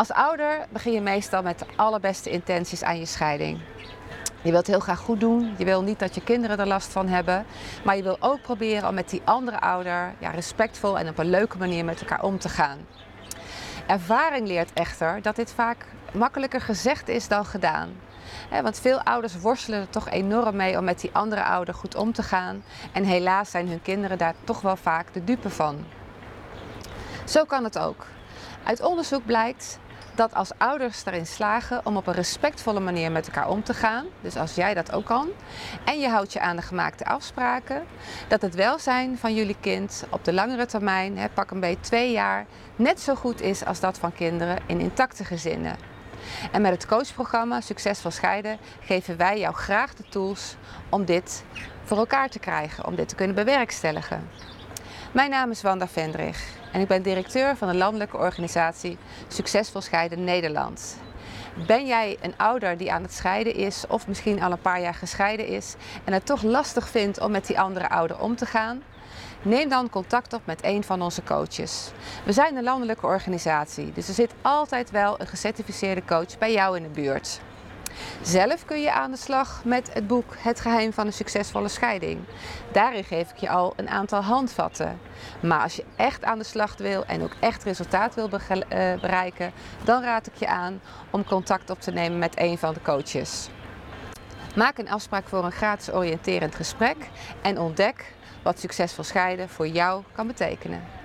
Als ouder begin je meestal met de allerbeste intenties aan je scheiding. Je wilt heel graag goed doen. Je wil niet dat je kinderen er last van hebben. Maar je wil ook proberen om met die andere ouder ja, respectvol en op een leuke manier met elkaar om te gaan. Ervaring leert echter dat dit vaak makkelijker gezegd is dan gedaan. want veel ouders worstelen er toch enorm mee om met die andere ouder goed om te gaan. En helaas zijn hun kinderen daar toch wel vaak de dupe van. Zo kan het ook. Uit onderzoek blijkt dat als ouders erin slagen om op een respectvolle manier met elkaar om te gaan, dus als jij dat ook kan, en je houdt je aan de gemaakte afspraken, dat het welzijn van jullie kind op de langere termijn, hè, pak een beetje twee jaar, net zo goed is als dat van kinderen in intacte gezinnen. En met het coachprogramma Succesvol Scheiden geven wij jou graag de tools om dit voor elkaar te krijgen, om dit te kunnen bewerkstelligen. Mijn naam is Wanda Vendrig en ik ben directeur van de landelijke organisatie Succesvol Scheiden Nederland. Ben jij een ouder die aan het scheiden is of misschien al een paar jaar gescheiden is en het toch lastig vindt om met die andere ouder om te gaan? Neem dan contact op met een van onze coaches. We zijn een landelijke organisatie, dus er zit altijd wel een gecertificeerde coach bij jou in de buurt. Zelf kun je aan de slag met het boek Het geheim van een succesvolle scheiding. Daarin geef ik je al een aantal handvatten. Maar als je echt aan de slag wil en ook echt resultaat wil eh, bereiken, dan raad ik je aan om contact op te nemen met een van de coaches. Maak een afspraak voor een gratis oriënterend gesprek en ontdek wat succesvol scheiden voor jou kan betekenen.